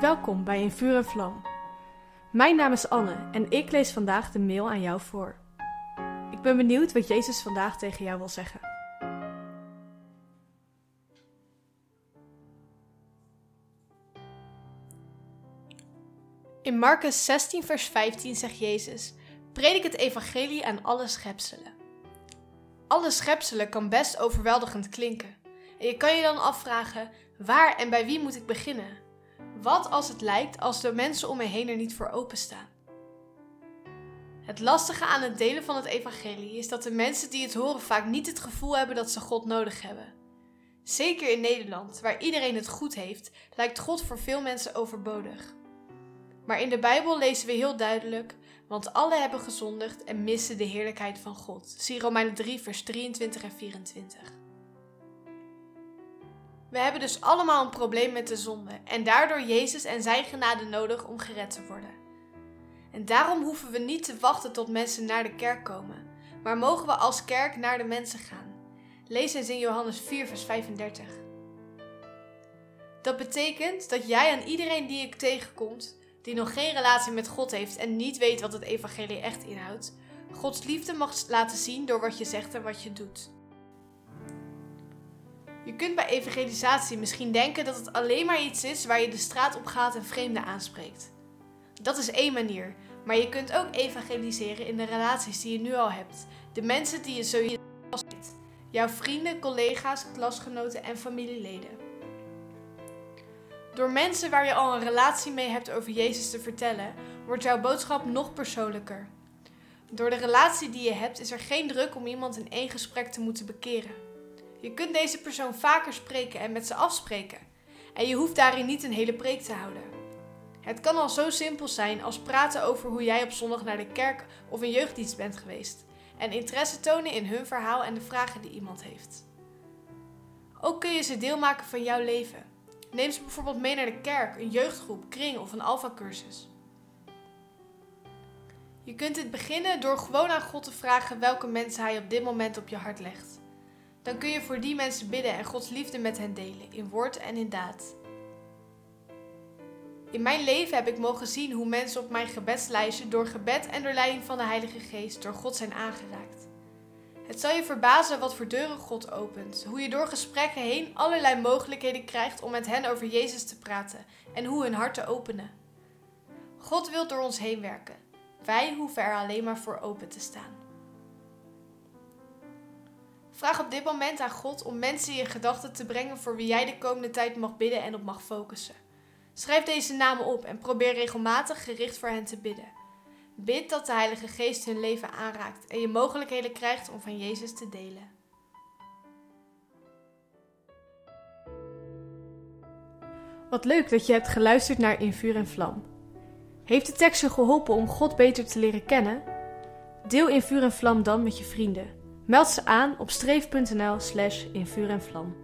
Welkom bij In Vuur en Vlam. Mijn naam is Anne en ik lees vandaag de mail aan jou voor. Ik ben benieuwd wat Jezus vandaag tegen jou wil zeggen. In Marcus 16, vers 15 zegt Jezus: Predik het evangelie aan alle schepselen. Alle schepselen kan best overweldigend klinken. En je kan je dan afvragen: waar en bij wie moet ik beginnen? Wat als het lijkt als de mensen om me heen er niet voor openstaan? Het lastige aan het delen van het evangelie is dat de mensen die het horen vaak niet het gevoel hebben dat ze God nodig hebben. Zeker in Nederland, waar iedereen het goed heeft, lijkt God voor veel mensen overbodig. Maar in de Bijbel lezen we heel duidelijk: want alle hebben gezondigd en missen de heerlijkheid van God. Zie Romeinen 3, vers 23 en 24. We hebben dus allemaal een probleem met de zonde en daardoor Jezus en zijn genade nodig om gered te worden. En daarom hoeven we niet te wachten tot mensen naar de kerk komen, maar mogen we als kerk naar de mensen gaan. Lees eens in Johannes 4, vers 35. Dat betekent dat jij aan iedereen die ik tegenkomt, die nog geen relatie met God heeft en niet weet wat het evangelie echt inhoudt, Gods liefde mag laten zien door wat je zegt en wat je doet. Je kunt bij evangelisatie misschien denken dat het alleen maar iets is waar je de straat op gaat en vreemden aanspreekt. Dat is één manier, maar je kunt ook evangeliseren in de relaties die je nu al hebt. De mensen die je sowieso ziet. Jouw vrienden, collega's, klasgenoten en familieleden. Door mensen waar je al een relatie mee hebt over Jezus te vertellen, wordt jouw boodschap nog persoonlijker. Door de relatie die je hebt is er geen druk om iemand in één gesprek te moeten bekeren. Je kunt deze persoon vaker spreken en met ze afspreken. En je hoeft daarin niet een hele preek te houden. Het kan al zo simpel zijn als praten over hoe jij op zondag naar de kerk of een jeugddienst bent geweest. En interesse tonen in hun verhaal en de vragen die iemand heeft. Ook kun je ze deel maken van jouw leven. Neem ze bijvoorbeeld mee naar de kerk, een jeugdgroep, kring of een alfa-cursus. Je kunt dit beginnen door gewoon aan God te vragen welke mensen Hij op dit moment op je hart legt. Dan kun je voor die mensen bidden en Gods liefde met hen delen, in woord en in daad. In mijn leven heb ik mogen zien hoe mensen op mijn gebedslijstje door gebed en door leiding van de Heilige Geest door God zijn aangeraakt. Het zal je verbazen wat voor deuren God opent, hoe je door gesprekken heen allerlei mogelijkheden krijgt om met hen over Jezus te praten en hoe hun hart te openen. God wil door ons heen werken. Wij hoeven er alleen maar voor open te staan. Vraag op dit moment aan God om mensen in je gedachten te brengen voor wie jij de komende tijd mag bidden en op mag focussen. Schrijf deze namen op en probeer regelmatig gericht voor hen te bidden. Bid dat de Heilige Geest hun leven aanraakt en je mogelijkheden krijgt om van Jezus te delen. Wat leuk dat je hebt geluisterd naar In Vuur en Vlam. Heeft de tekst je geholpen om God beter te leren kennen? Deel In Vuur en Vlam dan met je vrienden. Meld ze aan op streef.nl slash in vuur en vlam.